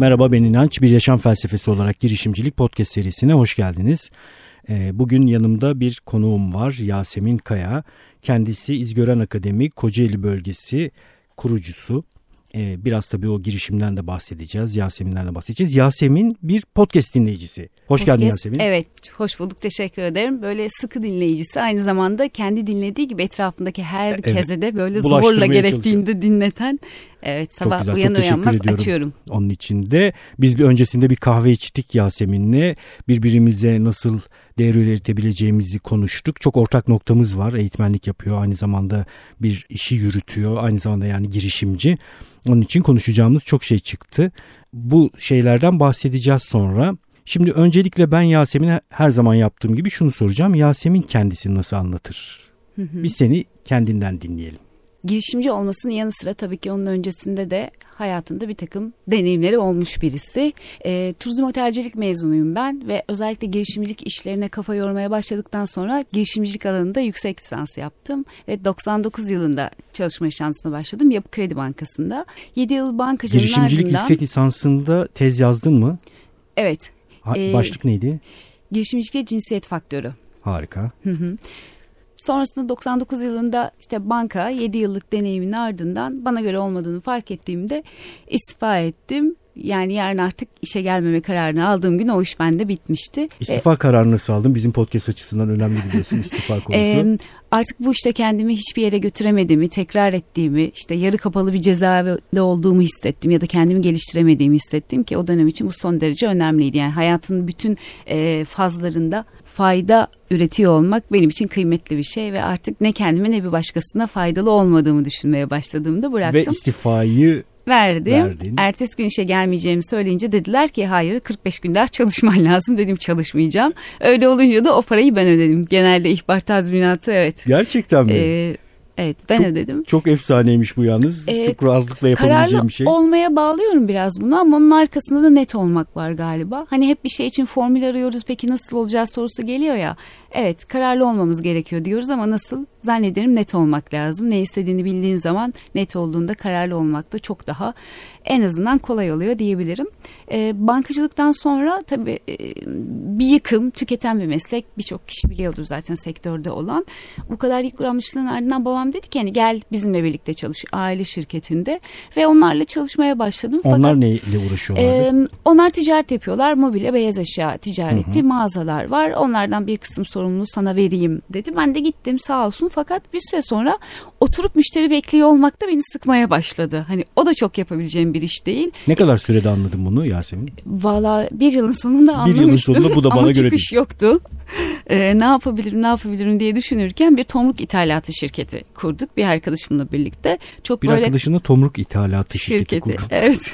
Merhaba ben İnanç. Bir yaşam felsefesi olarak girişimcilik podcast serisine hoş geldiniz. Ee, bugün yanımda bir konuğum var Yasemin Kaya. Kendisi İzgören Akademi Kocaeli Bölgesi kurucusu. Ee, biraz tabii o girişimden de bahsedeceğiz. Yasemin'den de bahsedeceğiz. Yasemin bir podcast dinleyicisi. Hoş geldin Yasemin. Evet, hoş bulduk. Teşekkür ederim. Böyle sıkı dinleyicisi aynı zamanda kendi dinlediği gibi etrafındaki herkese evet. de böyle zorla gerektiğinde dinleten Evet sabah Çok güzel, uyanır uyanmaz açıyorum. Onun için de biz bir öncesinde bir kahve içtik Yasemin'le. Birbirimize nasıl değer üretebileceğimizi konuştuk. Çok ortak noktamız var. Eğitmenlik yapıyor. Aynı zamanda bir işi yürütüyor. Aynı zamanda yani girişimci. Onun için konuşacağımız çok şey çıktı. Bu şeylerden bahsedeceğiz sonra. Şimdi öncelikle ben Yasemin'e her zaman yaptığım gibi şunu soracağım. Yasemin kendisini nasıl anlatır? Biz seni kendinden dinleyelim girişimci olmasının yanı sıra tabii ki onun öncesinde de hayatında bir takım deneyimleri olmuş birisi. E, turizm otelcilik mezunuyum ben ve özellikle girişimcilik işlerine kafa yormaya başladıktan sonra girişimcilik alanında yüksek lisans yaptım ve 99 yılında çalışma şansına başladım Yapı Kredi Bankası'nda. 7 yıl bankacılığın Girişimcilik ardından... yüksek lisansında tez yazdın mı? Evet. Ha, e, başlık neydi? Girişimcilik cinsiyet faktörü. Harika. Hı hı. Sonrasında 99 yılında işte banka 7 yıllık deneyimin ardından bana göre olmadığını fark ettiğimde istifa ettim. Yani yarın artık işe gelmeme kararını aldığım gün o iş bende bitmişti. İstifa e, kararını nasıl aldın? Bizim podcast açısından önemli biliyorsun istifa konusu. E, artık bu işte kendimi hiçbir yere götüremediğimi, tekrar ettiğimi, işte yarı kapalı bir cezaevinde olduğumu hissettim ya da kendimi geliştiremediğimi hissettim ki o dönem için bu son derece önemliydi. Yani hayatın bütün e, fazlarında fayda üretiyor olmak benim için kıymetli bir şey ve artık ne kendime ne bir başkasına faydalı olmadığımı düşünmeye başladığımda bıraktım. Ve istifayı verdim. Verdin. Ertesi gün işe gelmeyeceğimi söyleyince dediler ki hayır 45 gün daha çalışman lazım dedim çalışmayacağım. Öyle olunca da o parayı ben ödedim. Genelde ihbar tazminatı evet. Gerçekten mi? Ee, Evet ben çok, ödedim. Çok efsaneymiş bu yalnız. Ee, çok rahatlıkla yapabileceğim bir şey. olmaya bağlıyorum biraz bunu ama onun arkasında da net olmak var galiba. Hani hep bir şey için formül arıyoruz peki nasıl olacağız sorusu geliyor ya. Evet kararlı olmamız gerekiyor diyoruz ama nasıl? Zannederim net olmak lazım. Ne istediğini bildiğin zaman net olduğunda kararlı olmak da çok daha en azından kolay oluyor diyebilirim. E, bankacılıktan sonra tabii e, bir yıkım, tüketen bir meslek birçok kişi biliyordur zaten sektörde olan. Bu kadar yıpranmışlığın ardından babam dedi ki hani gel bizimle birlikte çalış aile şirketinde ve onlarla çalışmaya başladım. Onlar Fakat, neyle uğraşıyorlardı? E, onlar ticaret yapıyorlar. Mobilya, beyaz eşya ticareti, hı hı. mağazalar var. Onlardan bir kısım sorumluluğu sana vereyim dedi. Ben de gittim sağ olsun fakat bir süre sonra oturup müşteri bekliyor olmak da beni sıkmaya başladı. Hani o da çok yapabileceğim bir iş değil. Ne kadar sürede anladın bunu Yasemin? Valla bir yılın sonunda anlamıştım. Bir yılın sonunda bu da bana Ama göre çıkış değil. yoktu. Ee, ne yapabilirim ne yapabilirim diye düşünürken bir tomruk ithalatı şirketi kurduk bir arkadaşımla birlikte. Çok bir böyle... arkadaşınla tomruk ithalatı şirketi, şirketi kurduk. Evet.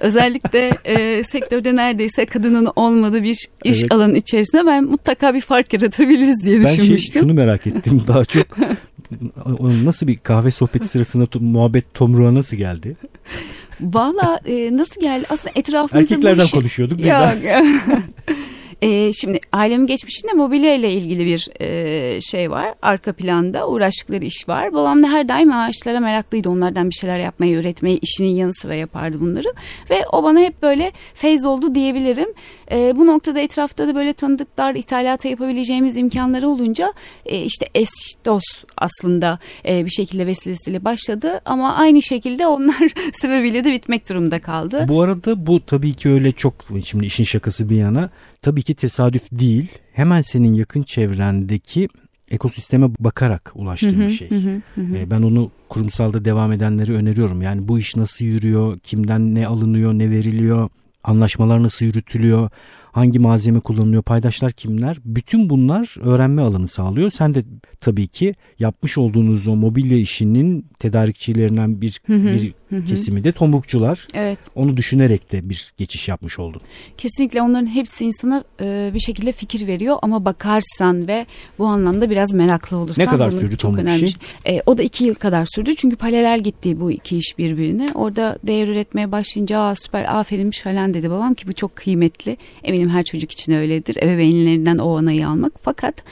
Özellikle e, sektörde neredeyse kadının olmadığı bir iş evet. alanı içerisinde ben mutlaka bir fark yaratabiliriz diye ben şey, düşünmüştüm. Ben şey, şunu merak ettim daha çok. nasıl bir kahve sohbeti sırasında muhabbet tomruğa nasıl geldi? Valla e, nasıl geldi? Aslında etrafımızda Erkeklerden bu işi... konuşuyorduk. Yok. E, şimdi ailemin geçmişinde mobilya ile ilgili bir e, şey var. Arka planda uğraştıkları iş var. Babam da her daim ağaçlara meraklıydı. Onlardan bir şeyler yapmayı, üretmeyi, işinin yanı sıra yapardı bunları. Ve o bana hep böyle feyz oldu diyebilirim. E, bu noktada etrafta da böyle tanıdıklar, ithalata yapabileceğimiz imkanları olunca e, işte eş dost aslında e, bir şekilde vesilesiyle başladı. Ama aynı şekilde onlar sebebiyle de bitmek durumunda kaldı. Bu arada bu tabii ki öyle çok şimdi işin şakası bir yana tabii ki tesadüf değil. Hemen senin yakın çevrendeki ekosisteme bakarak ulaştığın bir şey. Hı hı, hı. Ee, ben onu kurumsalda devam edenleri öneriyorum. Yani bu iş nasıl yürüyor, kimden ne alınıyor, ne veriliyor, anlaşmalar nasıl yürütülüyor, hangi malzeme kullanılıyor, paydaşlar kimler? Bütün bunlar öğrenme alanı sağlıyor. Sen de tabii ki yapmış olduğunuz o mobilya işinin tedarikçilerinden bir, bir kesimi de tomrukçular. Evet. Onu düşünerek de bir geçiş yapmış oldun. Kesinlikle onların hepsi insana e, bir şekilde fikir veriyor ama bakarsan ve bu anlamda biraz meraklı olursan. Ne kadar sürdü tomruk işi? E, o da iki yıl kadar sürdü çünkü paralel gitti bu iki iş birbirine. Orada değer üretmeye başlayınca Aa, süper aferinmiş falan dedi babam ki bu çok kıymetli. Eminim her çocuk için öyledir. Ebeveynlerinden o onayı almak. Fakat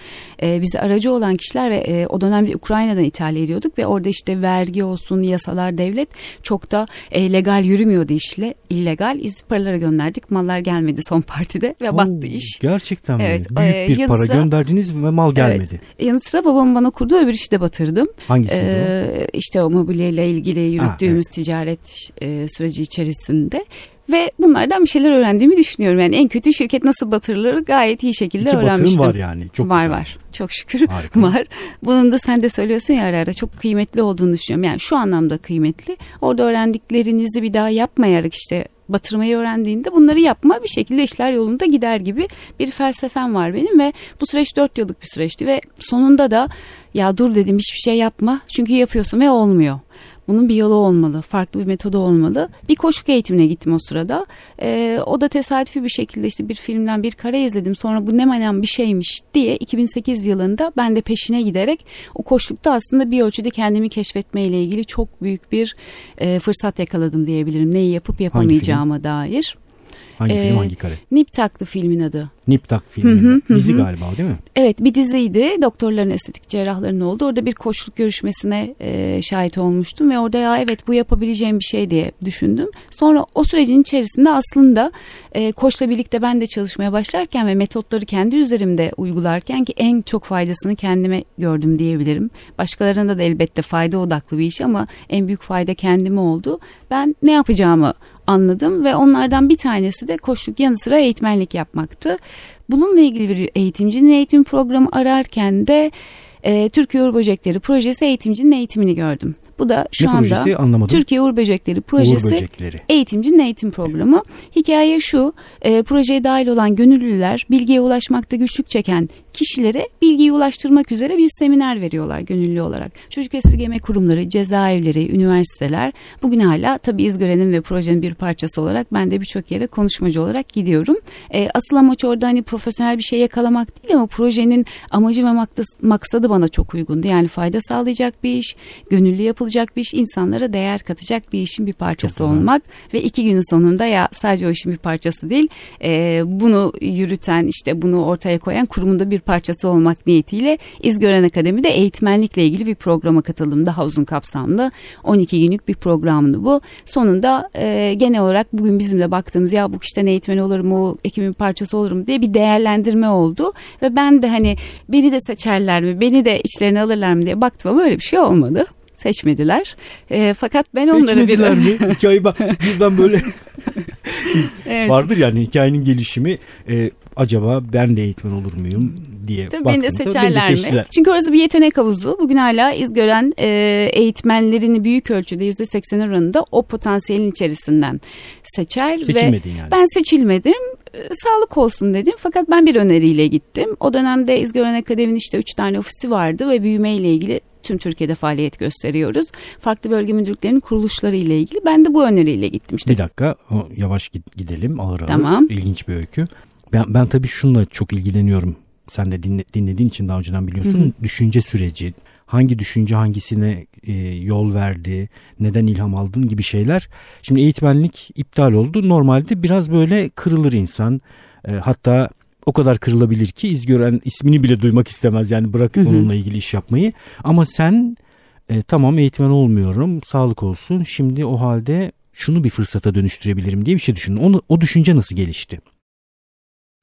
e, bize aracı olan kişiler ve e, o dönemde Ukrayna'dan ithal ediyorduk ve orada işte vergi olsun, yasalar, devlet çok da e, legal yürümüyordu işle. illegal iz paralara gönderdik. Mallar gelmedi son partide ve Oo, battı iş. Gerçekten evet, mi? Büyük e, bir para sıra, gönderdiniz ve mal gelmedi. Evet, yanı sıra babam bana kurdu öbür işi de batırdım. Hangisi ee? İşte o mobilya ilgili yürüttüğümüz ha, evet. ticaret e, süreci içerisinde. Ve bunlardan bir şeyler öğrendiğimi düşünüyorum. Yani en kötü şirket nasıl batırılır gayet iyi şekilde İki öğrenmiştim. var yani. Çok var güzel. var. Çok şükür Harika. var. Bunun da sen de söylüyorsun ya ara ara çok kıymetli olduğunu düşünüyorum. Yani şu anlamda kıymetli. Orada öğrendiklerinizi bir daha yapmayarak işte batırmayı öğrendiğinde bunları yapma bir şekilde işler yolunda gider gibi bir felsefem var benim ve bu süreç dört yıllık bir süreçti ve sonunda da ya dur dedim hiçbir şey yapma çünkü yapıyorsun ve olmuyor. Bunun bir yolu olmalı, farklı bir metodu olmalı. Bir koşuk eğitimine gittim o sırada. Ee, o da tesadüfi bir şekilde işte bir filmden bir kare izledim. Sonra bu ne manen bir şeymiş diye 2008 yılında ben de peşine giderek o koşukta aslında bir ölçüde kendimi keşfetmeyle ilgili çok büyük bir e, fırsat yakaladım diyebilirim. Neyi yapıp yapamayacağıma dair. Hangi ee, film hangi kare? Nip Taklı filmin adı. Niptak filmi. Hı hı, Dizi hı. galiba değil mi? Evet bir diziydi. Doktorların estetik cerrahların oldu. Orada bir koçluk görüşmesine e, şahit olmuştum ve orada ya evet bu yapabileceğim bir şey diye düşündüm. Sonra o sürecin içerisinde aslında e, koçla birlikte ben de çalışmaya başlarken ve metotları kendi üzerimde uygularken ki en çok faydasını kendime gördüm diyebilirim. Başkalarına da elbette fayda odaklı bir iş ama en büyük fayda kendime oldu. Ben ne yapacağımı anladım ve onlardan bir tanesi de koçluk yanı sıra eğitmenlik yapmaktı. Bununla ilgili bir eğitimcinin eğitim programı ararken de e, Türkiye Uğur Böcekleri projesi eğitimcinin eğitimini gördüm. Bu da şu ne anda projesi? Anlamadım. Türkiye Uğur Böcekleri projesi Uğur Böcekleri. eğitimcinin eğitim programı. Hikaye şu e, projeye dahil olan gönüllüler bilgiye ulaşmakta güçlük çeken kişilere bilgiyi ulaştırmak üzere bir seminer veriyorlar gönüllü olarak. Çocuk esirgeme kurumları, cezaevleri, üniversiteler bugün hala tabii İzgören'in ve projenin bir parçası olarak ben de birçok yere konuşmacı olarak gidiyorum. E, asıl amaç orada hani profesyonel bir şey yakalamak değil ama projenin amacı ve maksadı bana çok uygundu. Yani fayda sağlayacak bir iş, gönüllü yapılacak bir iş, insanlara değer katacak bir işin bir parçası olmak ve iki günün sonunda ya sadece o işin bir parçası değil, e, bunu yürüten işte bunu ortaya koyan kurumunda bir parçası olmak niyetiyle İzgören Akademi'de eğitmenlikle ilgili bir programa katıldım. Daha uzun kapsamlı 12 günlük bir programdı bu. Sonunda e, genel olarak bugün bizim de baktığımız ya bu kişiden eğitmen olur mu, ekibin parçası olur mu diye bir değerlendirme oldu. Ve ben de hani beni de seçerler mi, beni de içlerine alırlar mı diye baktım ama öyle bir şey olmadı seçmediler. E, fakat ben onları bir... mi? Hikayeyi ben böyle evet. vardır yani hikayenin gelişimi e, acaba ben de eğitmen olur muyum diye Tabii beni de seçerler mi? Çünkü orası bir yetenek havuzu. Bugün hala izgören e, eğitmenlerini büyük ölçüde yüzde seksen oranında o potansiyelin içerisinden seçer. Seçilmedin ve yani. Ben seçilmedim sağlık olsun dedim. Fakat ben bir öneriyle gittim. O dönemde İzgören Akademi'nin işte üç tane ofisi vardı ve büyüme ile ilgili tüm Türkiye'de faaliyet gösteriyoruz. Farklı bölge müdürlüklerinin kuruluşları ile ilgili. Ben de bu öneriyle gittim. İşte. Bir dakika yavaş gidelim ağır ağır. Tamam. İlginç bir öykü. Ben, ben tabii şunla çok ilgileniyorum. Sen de dinle, dinlediğin için daha önceden biliyorsun. Hı hı. Düşünce süreci, hangi düşünce hangisine e, yol verdi, neden ilham aldın gibi şeyler. Şimdi eğitmenlik iptal oldu. Normalde biraz böyle kırılır insan. E, hatta o kadar kırılabilir ki izgören ismini bile duymak istemez. Yani bırak onunla ilgili iş yapmayı. Ama sen e, tamam eğitmen olmuyorum, sağlık olsun. Şimdi o halde şunu bir fırsata dönüştürebilirim diye bir şey düşündün. Onu, o düşünce nasıl gelişti?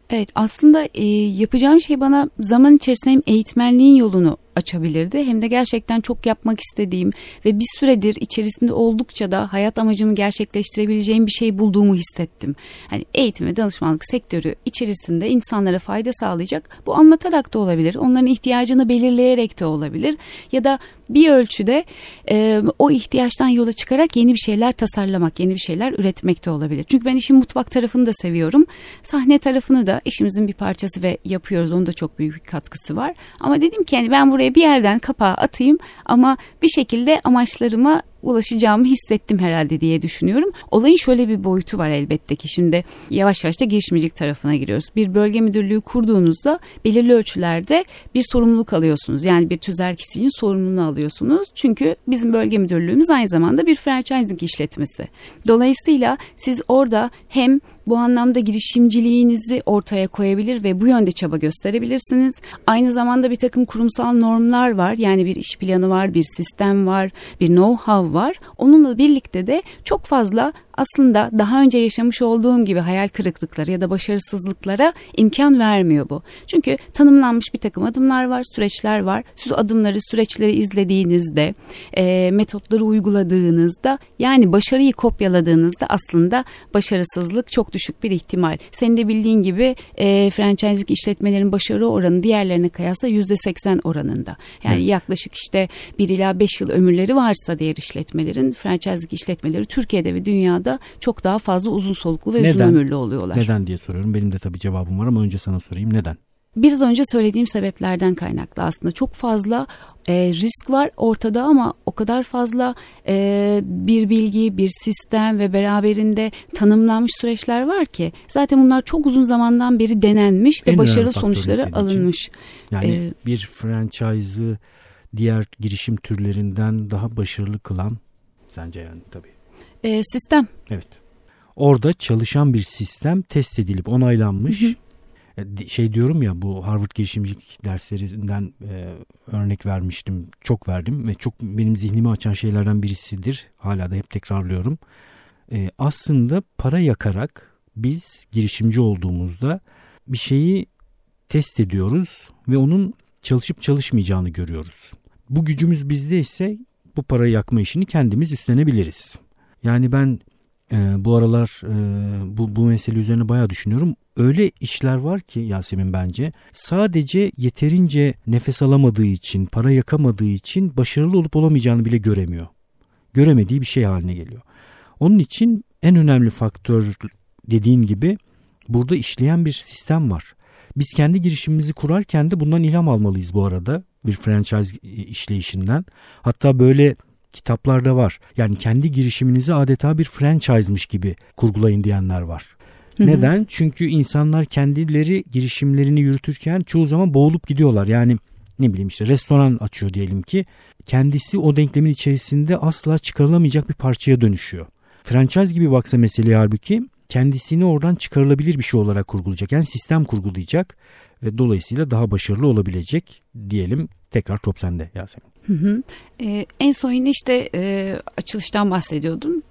Evet aslında e, yapacağım şey bana zaman içerisinde hem eğitmenliğin yolunu açabilirdi hem de gerçekten çok yapmak istediğim ve bir süredir içerisinde oldukça da hayat amacımı gerçekleştirebileceğim bir şey bulduğumu hissettim. Hani eğitim ve danışmanlık sektörü içerisinde insanlara fayda sağlayacak bu anlatarak da olabilir. Onların ihtiyacını belirleyerek de olabilir ya da bir ölçüde e, o ihtiyaçtan yola çıkarak yeni bir şeyler tasarlamak, yeni bir şeyler üretmek de olabilir. Çünkü ben işin mutfak tarafını da seviyorum. Sahne tarafını da işimizin bir parçası ve yapıyoruz. Onun da çok büyük bir katkısı var. Ama dedim ki yani ben buraya bir yerden kapağı atayım ama bir şekilde amaçlarıma ulaşacağımı hissettim herhalde diye düşünüyorum. Olayın şöyle bir boyutu var elbette ki şimdi yavaş yavaş da girişimcilik tarafına giriyoruz. Bir bölge müdürlüğü kurduğunuzda belirli ölçülerde bir sorumluluk alıyorsunuz. Yani bir tüzel kişinin sorumluluğunu alıyorsunuz. Çünkü bizim bölge müdürlüğümüz aynı zamanda bir franchising işletmesi. Dolayısıyla siz orada hem bu anlamda girişimciliğinizi ortaya koyabilir ve bu yönde çaba gösterebilirsiniz. Aynı zamanda bir takım kurumsal normlar var. Yani bir iş planı var, bir sistem var, bir know-how var. Onunla birlikte de çok fazla aslında daha önce yaşamış olduğum gibi hayal kırıklıkları ya da başarısızlıklara imkan vermiyor bu. Çünkü tanımlanmış bir takım adımlar var, süreçler var. Siz adımları, süreçleri izlediğinizde, e, metotları uyguladığınızda yani başarıyı kopyaladığınızda aslında başarısızlık çok düşük bir ihtimal. Senin de bildiğin gibi e, franchise'lik işletmelerin başarı oranı diğerlerine kıyasla yüzde seksen oranında. Yani evet. yaklaşık işte bir ila beş yıl ömürleri varsa diğer işletmelerin franchise'lik işletmeleri Türkiye'de ve dünyada da çok daha fazla uzun soluklu ve neden? uzun ömürlü oluyorlar. Neden diye soruyorum. Benim de tabii cevabım var ama önce sana sorayım. Neden? Biraz önce söylediğim sebeplerden kaynaklı aslında çok fazla e, risk var ortada ama o kadar fazla e, bir bilgi, bir sistem ve beraberinde tanımlanmış süreçler var ki zaten bunlar çok uzun zamandan beri denenmiş ve başarı sonuçları alınmış. Için. Yani ee, bir franchise'ı diğer girişim türlerinden daha başarılı kılan sence yani tabii e, sistem. Evet. Orada çalışan bir sistem test edilip onaylanmış. Hı hı. E, şey diyorum ya bu Harvard girişimcilik derslerinden e, örnek vermiştim. Çok verdim ve çok benim zihnimi açan şeylerden birisidir. Hala da hep tekrarlıyorum. E, aslında para yakarak biz girişimci olduğumuzda bir şeyi test ediyoruz ve onun çalışıp çalışmayacağını görüyoruz. Bu gücümüz bizde ise bu parayı yakma işini kendimiz üstlenebiliriz. Yani ben e, bu aralar e, bu, bu mesele üzerine bayağı düşünüyorum. Öyle işler var ki Yasemin bence sadece yeterince nefes alamadığı için, para yakamadığı için başarılı olup olamayacağını bile göremiyor. Göremediği bir şey haline geliyor. Onun için en önemli faktör dediğin gibi burada işleyen bir sistem var. Biz kendi girişimimizi kurarken de bundan ilham almalıyız bu arada bir franchise işleyişinden. Hatta böyle kitaplarda var. Yani kendi girişiminizi adeta bir franchise'mış gibi kurgulayın diyenler var. Neden? Çünkü insanlar kendileri girişimlerini yürütürken çoğu zaman boğulup gidiyorlar. Yani ne bileyim işte restoran açıyor diyelim ki kendisi o denklemin içerisinde asla çıkarılamayacak bir parçaya dönüşüyor. Franchise gibi baksa meseleye halbuki kendisini oradan çıkarılabilir bir şey olarak kurgulayacak. Yani sistem kurgulayacak ve dolayısıyla daha başarılı olabilecek diyelim. Tekrar top sende Yasemin. Hı hı. Ee, en son yine işte e, açılıştan bahsediyordum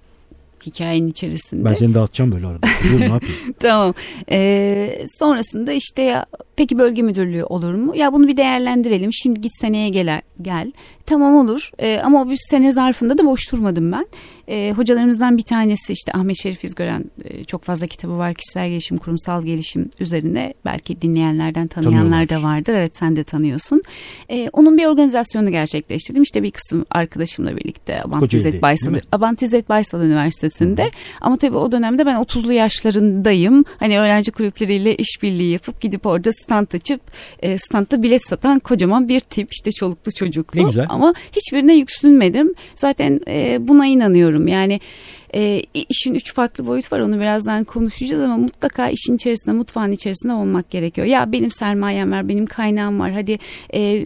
hikayenin içerisinde. Ben seni dağıtacağım böyle arada. ne yapayım? tamam. Ee, sonrasında işte ya peki bölge müdürlüğü olur mu? Ya bunu bir değerlendirelim. Şimdi git seneye gel. gel. Tamam olur ee, ama o bir sene zarfında da boş durmadım ben. Ee, hocalarımızdan bir tanesi işte Ahmet Şerif İzgören e, çok fazla kitabı var kişisel gelişim, kurumsal gelişim üzerine. Belki dinleyenlerden tanıyanlar da vardır. Evet sen de tanıyorsun. Ee, onun bir organizasyonu gerçekleştirdim. İşte bir kısım arkadaşımla birlikte Abantizet Baysal, Üniversitesi'nde. Hı-hı. Ama tabii o dönemde ben 30'lu yaşlarındayım. Hani öğrenci kulüpleriyle işbirliği yapıp gidip orada stand açıp e, standta bilet satan kocaman bir tip işte çoluklu çocuklu. Ama hiçbirine yüksünmedim. Zaten e, buna inanıyorum. Yani e, işin üç farklı boyut var onu birazdan konuşacağız ama mutlaka işin içerisinde mutfağın içerisinde olmak gerekiyor. Ya benim sermayem var benim kaynağım var hadi e,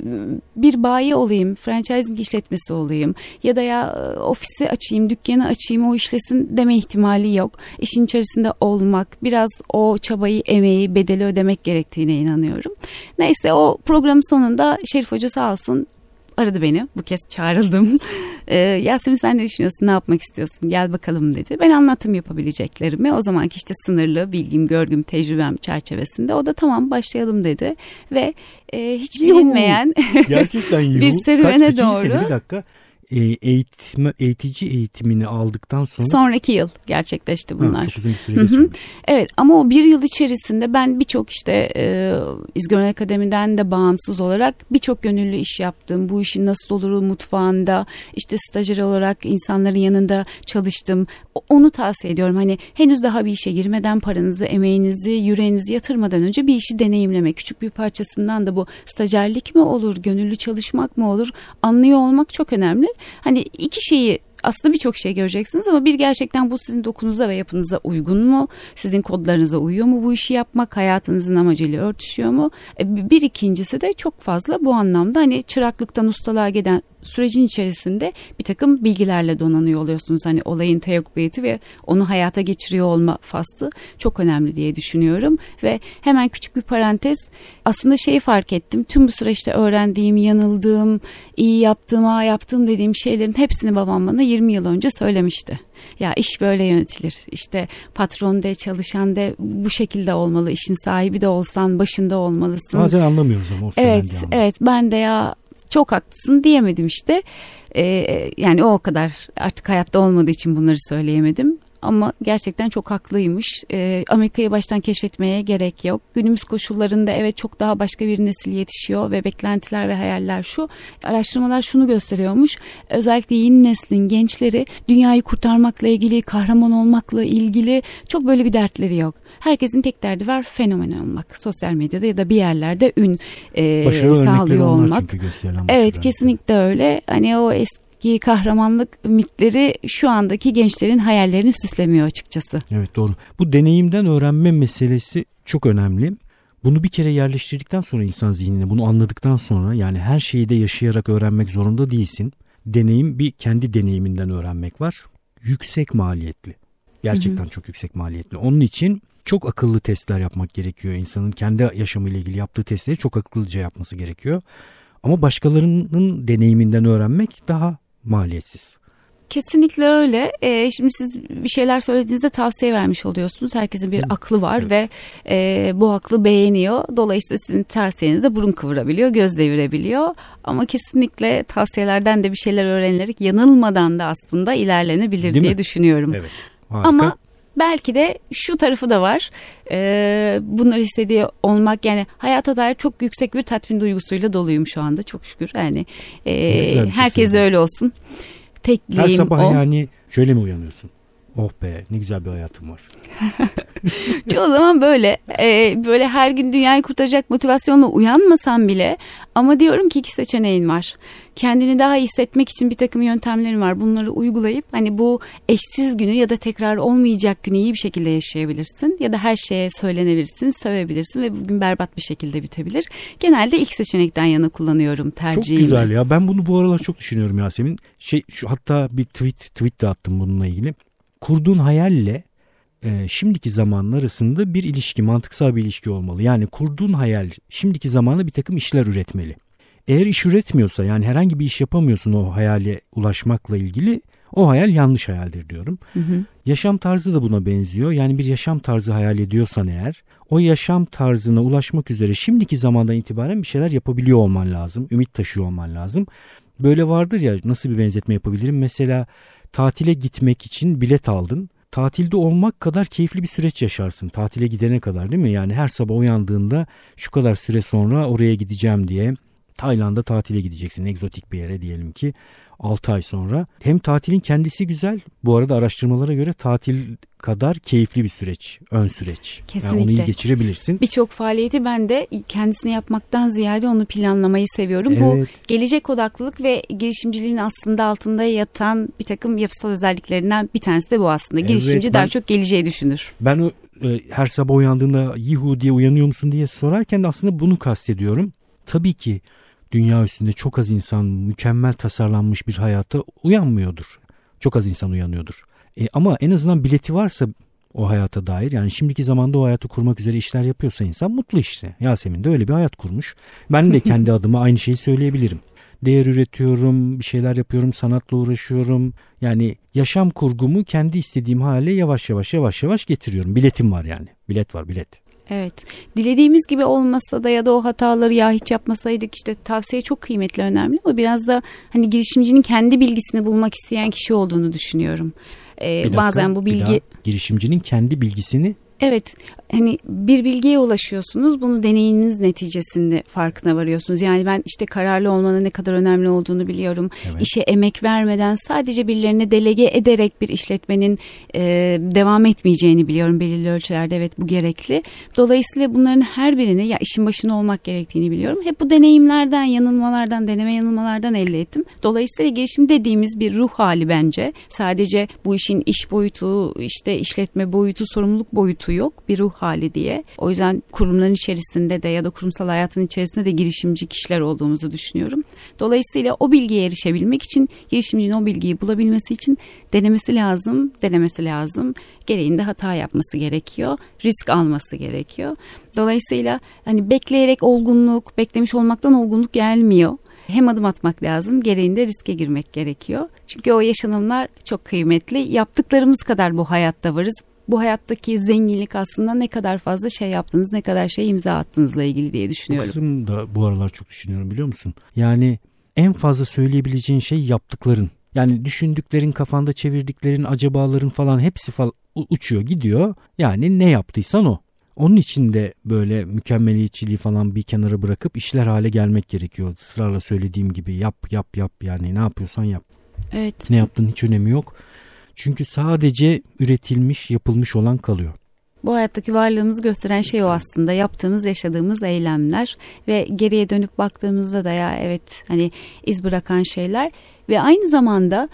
bir bayi olayım franchising işletmesi olayım ya da ya e, ofisi açayım dükkanı açayım o işlesin deme ihtimali yok. İşin içerisinde olmak biraz o çabayı emeği bedeli ödemek gerektiğine inanıyorum. Neyse o programın sonunda Şerif Hoca sağ olsun aradı beni. Bu kez çağrıldım. Ee, Yasemin sen ne düşünüyorsun? Ne yapmak istiyorsun? Gel bakalım dedi. Ben anlattım yapabileceklerimi. O zamanki işte sınırlı bilgim, görgüm, tecrübem çerçevesinde. O da tamam başlayalım dedi. Ve e, hiç bilinmeyen Gerçekten bir serüvene Kaç, doğru. Bir dakika e, eğitme, eğitici eğitimini aldıktan sonra sonraki yıl gerçekleşti bunlar. Ha, çok uzun bir süre. Evet ama o bir yıl içerisinde ben birçok işte e, İzgören Akademi'den de bağımsız olarak birçok gönüllü iş yaptım. Bu işin nasıl olur mutfağında işte stajyer olarak insanların yanında çalıştım. Onu tavsiye ediyorum. Hani henüz daha bir işe girmeden paranızı, emeğinizi, yüreğinizi yatırmadan önce bir işi deneyimlemek. Küçük bir parçasından da bu stajyerlik mi olur, gönüllü çalışmak mı olur anlıyor olmak çok önemli. Hani iki şeyi aslında birçok şey göreceksiniz ama bir gerçekten bu sizin dokunuza ve yapınıza uygun mu? Sizin kodlarınıza uyuyor mu bu işi yapmak? Hayatınızın amacıyla örtüşüyor mu? E, bir ikincisi de çok fazla bu anlamda hani çıraklıktan ustalığa giden sürecin içerisinde bir takım bilgilerle donanıyor oluyorsunuz. Hani olayın teok boyutu ve onu hayata geçiriyor olma faslı çok önemli diye düşünüyorum. Ve hemen küçük bir parantez aslında şeyi fark ettim. Tüm bu süreçte öğrendiğim, yanıldığım, iyi yaptığım, ha yaptığım dediğim şeylerin hepsini babam bana 20 yıl önce söylemişti. Ya iş böyle yönetilir. İşte patron de çalışan de bu şekilde olmalı. İşin sahibi de olsan başında olmalısın. Bazen anlamıyoruz ama o Evet, evet ben de ya çok haklısın diyemedim işte. Ee, yani o kadar artık hayatta olmadığı için bunları söyleyemedim ama gerçekten çok haklıymış. E, Amerika'yı baştan keşfetmeye gerek yok. Günümüz koşullarında evet çok daha başka bir nesil yetişiyor ve beklentiler ve hayaller şu. Araştırmalar şunu gösteriyormuş. Özellikle yeni neslin gençleri dünyayı kurtarmakla ilgili, kahraman olmakla ilgili çok böyle bir dertleri yok. Herkesin tek derdi var fenomen olmak. Sosyal medyada ya da bir yerlerde ün e, sağlıyor olmak. Evet kesinlikle öyle. Hani o eski eski kahramanlık mitleri şu andaki gençlerin hayallerini süslemiyor açıkçası. Evet doğru. Bu deneyimden öğrenme meselesi çok önemli. Bunu bir kere yerleştirdikten sonra insan zihnine bunu anladıktan sonra yani her şeyi de yaşayarak öğrenmek zorunda değilsin. Deneyim bir kendi deneyiminden öğrenmek var. Yüksek maliyetli. Gerçekten hı hı. çok yüksek maliyetli. Onun için çok akıllı testler yapmak gerekiyor. İnsanın kendi yaşamıyla ilgili yaptığı testleri çok akıllıca yapması gerekiyor. Ama başkalarının deneyiminden öğrenmek daha maliyetsiz. Kesinlikle öyle. Ee, şimdi siz bir şeyler söylediğinizde tavsiye vermiş oluyorsunuz. Herkesin bir aklı var evet. ve e, bu aklı beğeniyor. Dolayısıyla sizin tavsiyenizde burun kıvırabiliyor, göz devirebiliyor. Ama kesinlikle tavsiyelerden de bir şeyler öğrenilerek yanılmadan da aslında ilerlenebilir Değil diye mi? düşünüyorum. Evet. Harika. Ama belki de şu tarafı da var. Ee, bunları istediği olmak yani hayata dair çok yüksek bir tatmin duygusuyla doluyum şu anda çok şükür. Yani e, şey herkes de öyle olsun. Tek Her sabah o. yani şöyle mi uyanıyorsun? Oh be ne güzel bir hayatım var. Çoğu zaman böyle e, böyle her gün dünyayı kurtaracak motivasyonla uyanmasam bile ama diyorum ki iki seçeneğin var. Kendini daha iyi hissetmek için bir takım yöntemlerin var. Bunları uygulayıp hani bu eşsiz günü ya da tekrar olmayacak günü iyi bir şekilde yaşayabilirsin. Ya da her şeye söylenebilirsin, sevebilirsin ve bugün berbat bir şekilde bitebilir. Genelde ilk seçenekten yana kullanıyorum tercihimi. Çok güzel ya. Ben bunu bu aralar çok düşünüyorum Yasemin. Şey şu hatta bir tweet tweet de attım bununla ilgili. Kurduğun hayalle e, şimdiki zamanın arasında bir ilişki, mantıksal bir ilişki olmalı. Yani kurduğun hayal şimdiki zamana bir takım işler üretmeli. Eğer iş üretmiyorsa yani herhangi bir iş yapamıyorsun o hayale ulaşmakla ilgili o hayal yanlış hayaldir diyorum. Hı hı. Yaşam tarzı da buna benziyor. Yani bir yaşam tarzı hayal ediyorsan eğer o yaşam tarzına ulaşmak üzere şimdiki zamandan itibaren bir şeyler yapabiliyor olman lazım. Ümit taşıyor olman lazım. Böyle vardır ya nasıl bir benzetme yapabilirim? Mesela tatile gitmek için bilet aldın tatilde olmak kadar keyifli bir süreç yaşarsın tatile gidene kadar değil mi? Yani her sabah uyandığında şu kadar süre sonra oraya gideceğim diye Tayland'a tatile gideceksin egzotik bir yere diyelim ki 6 ay sonra. Hem tatilin kendisi güzel bu arada araştırmalara göre tatil kadar keyifli bir süreç, ön süreç. Kesinlikle. Yani onu iyi geçirebilirsin. Birçok faaliyeti ben de kendisini yapmaktan ziyade onu planlamayı seviyorum. Evet. Bu gelecek odaklılık ve girişimciliğin aslında altında yatan bir takım yapısal özelliklerinden bir tanesi de bu aslında. Girişimci evet, ben, daha çok geleceği düşünür. Ben o e, her sabah uyandığında yihu diye uyanıyor musun diye sorarken de aslında bunu kastediyorum. Tabii ki dünya üstünde çok az insan mükemmel tasarlanmış bir hayata uyanmıyordur. Çok az insan uyanıyordur. E, ama en azından bileti varsa o hayata dair yani şimdiki zamanda o hayatı kurmak üzere işler yapıyorsa insan mutlu işte. Yasemin de öyle bir hayat kurmuş. Ben de kendi adıma aynı şeyi söyleyebilirim. Değer üretiyorum, bir şeyler yapıyorum, sanatla uğraşıyorum. Yani yaşam kurgumu kendi istediğim hale yavaş yavaş yavaş yavaş getiriyorum. Biletim var yani. Bilet var bilet. Evet. Dilediğimiz gibi olmasa da ya da o hataları ya hiç yapmasaydık işte tavsiye çok kıymetli önemli ama biraz da hani girişimcinin kendi bilgisini bulmak isteyen kişi olduğunu düşünüyorum. Ee, dakika, bazen bu bilgi girişimcinin kendi bilgisini Evet hani bir bilgiye ulaşıyorsunuz bunu deneyiminiz neticesinde farkına varıyorsunuz. Yani ben işte kararlı olmanın ne kadar önemli olduğunu biliyorum. Evet. İşe emek vermeden sadece birilerine delege ederek bir işletmenin e, devam etmeyeceğini biliyorum belirli ölçülerde evet bu gerekli. Dolayısıyla bunların her birini ya işin başına olmak gerektiğini biliyorum. Hep bu deneyimlerden, yanılmalardan, deneme yanılmalardan elde ettim. Dolayısıyla girişim dediğimiz bir ruh hali bence. Sadece bu işin iş boyutu, işte işletme boyutu, sorumluluk boyutu boyutu yok. Bir ruh hali diye. O yüzden kurumların içerisinde de ya da kurumsal hayatın içerisinde de girişimci kişiler olduğumuzu düşünüyorum. Dolayısıyla o bilgiye erişebilmek için girişimcinin o bilgiyi bulabilmesi için denemesi lazım, denemesi lazım. Gereğinde hata yapması gerekiyor. Risk alması gerekiyor. Dolayısıyla hani bekleyerek olgunluk, beklemiş olmaktan olgunluk gelmiyor hem adım atmak lazım gereğinde riske girmek gerekiyor. Çünkü o yaşanımlar çok kıymetli. Yaptıklarımız kadar bu hayatta varız. Bu hayattaki zenginlik aslında ne kadar fazla şey yaptınız, ne kadar şey imza attığınızla ilgili diye düşünüyorum. Bu kısım da bu aralar çok düşünüyorum biliyor musun? Yani en fazla söyleyebileceğin şey yaptıkların. Yani düşündüklerin, kafanda çevirdiklerin, acabaların falan hepsi falan uçuyor gidiyor. Yani ne yaptıysan o. Onun için de böyle mükemmeliyetçiliği falan bir kenara bırakıp işler hale gelmek gerekiyor. Sırarla söylediğim gibi yap yap yap yani ne yapıyorsan yap. Evet. Ne yaptığın hiç önemi yok. Çünkü sadece üretilmiş, yapılmış olan kalıyor. Bu hayattaki varlığımızı gösteren şey o aslında yaptığımız, yaşadığımız eylemler ve geriye dönüp baktığımızda da ya evet hani iz bırakan şeyler ve aynı zamanda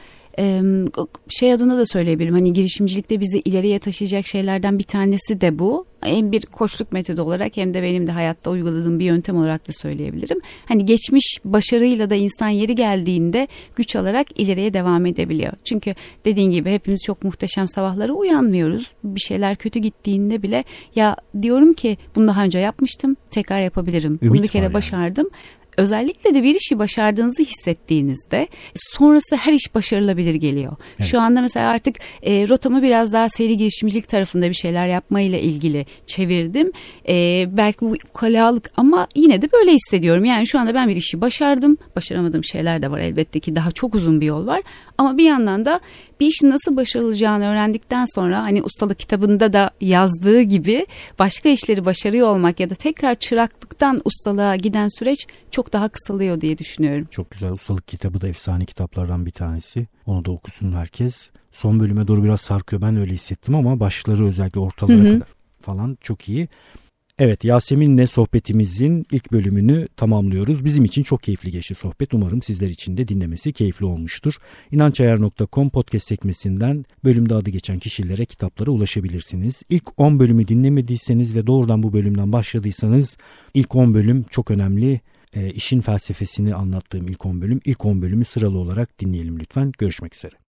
şey adına da söyleyebilirim. Hani girişimcilikte bizi ileriye taşıyacak şeylerden bir tanesi de bu. Hem bir koçluk metodu olarak hem de benim de hayatta uyguladığım bir yöntem olarak da söyleyebilirim. Hani geçmiş başarıyla da insan yeri geldiğinde güç alarak ileriye devam edebiliyor. Çünkü dediğin gibi hepimiz çok muhteşem sabahlara uyanmıyoruz. Bir şeyler kötü gittiğinde bile ya diyorum ki bunu daha önce yapmıştım tekrar yapabilirim. Ümit bunu bir kere yani. başardım özellikle de bir işi başardığınızı hissettiğinizde sonrası her iş başarılabilir geliyor. Evet. Şu anda mesela artık e, rotamı biraz daha seri girişimcilik tarafında bir şeyler yapmayla ilgili çevirdim. E, belki bu kalalık ama yine de böyle hissediyorum. Yani şu anda ben bir işi başardım. Başaramadığım şeyler de var elbette ki daha çok uzun bir yol var. Ama bir yandan da bir işin nasıl başarılacağını öğrendikten sonra hani ustalık kitabında da yazdığı gibi başka işleri başarıyor olmak ya da tekrar çıraklıktan ustalığa giden süreç çok daha kısalıyor diye düşünüyorum. Çok güzel ustalık kitabı da efsane kitaplardan bir tanesi. Onu da okusun herkes. Son bölüme doğru biraz sarkıyor ben öyle hissettim ama başları özellikle ortalara hı hı. kadar falan çok iyi. Evet Yasemin'le sohbetimizin ilk bölümünü tamamlıyoruz. Bizim için çok keyifli geçti sohbet. Umarım sizler için de dinlemesi keyifli olmuştur. İnançayar.com podcast sekmesinden bölümde adı geçen kişilere kitaplara ulaşabilirsiniz. İlk 10 bölümü dinlemediyseniz ve doğrudan bu bölümden başladıysanız ilk 10 bölüm çok önemli. E, işin felsefesini anlattığım ilk 10 bölüm. İlk 10 bölümü sıralı olarak dinleyelim lütfen. Görüşmek üzere.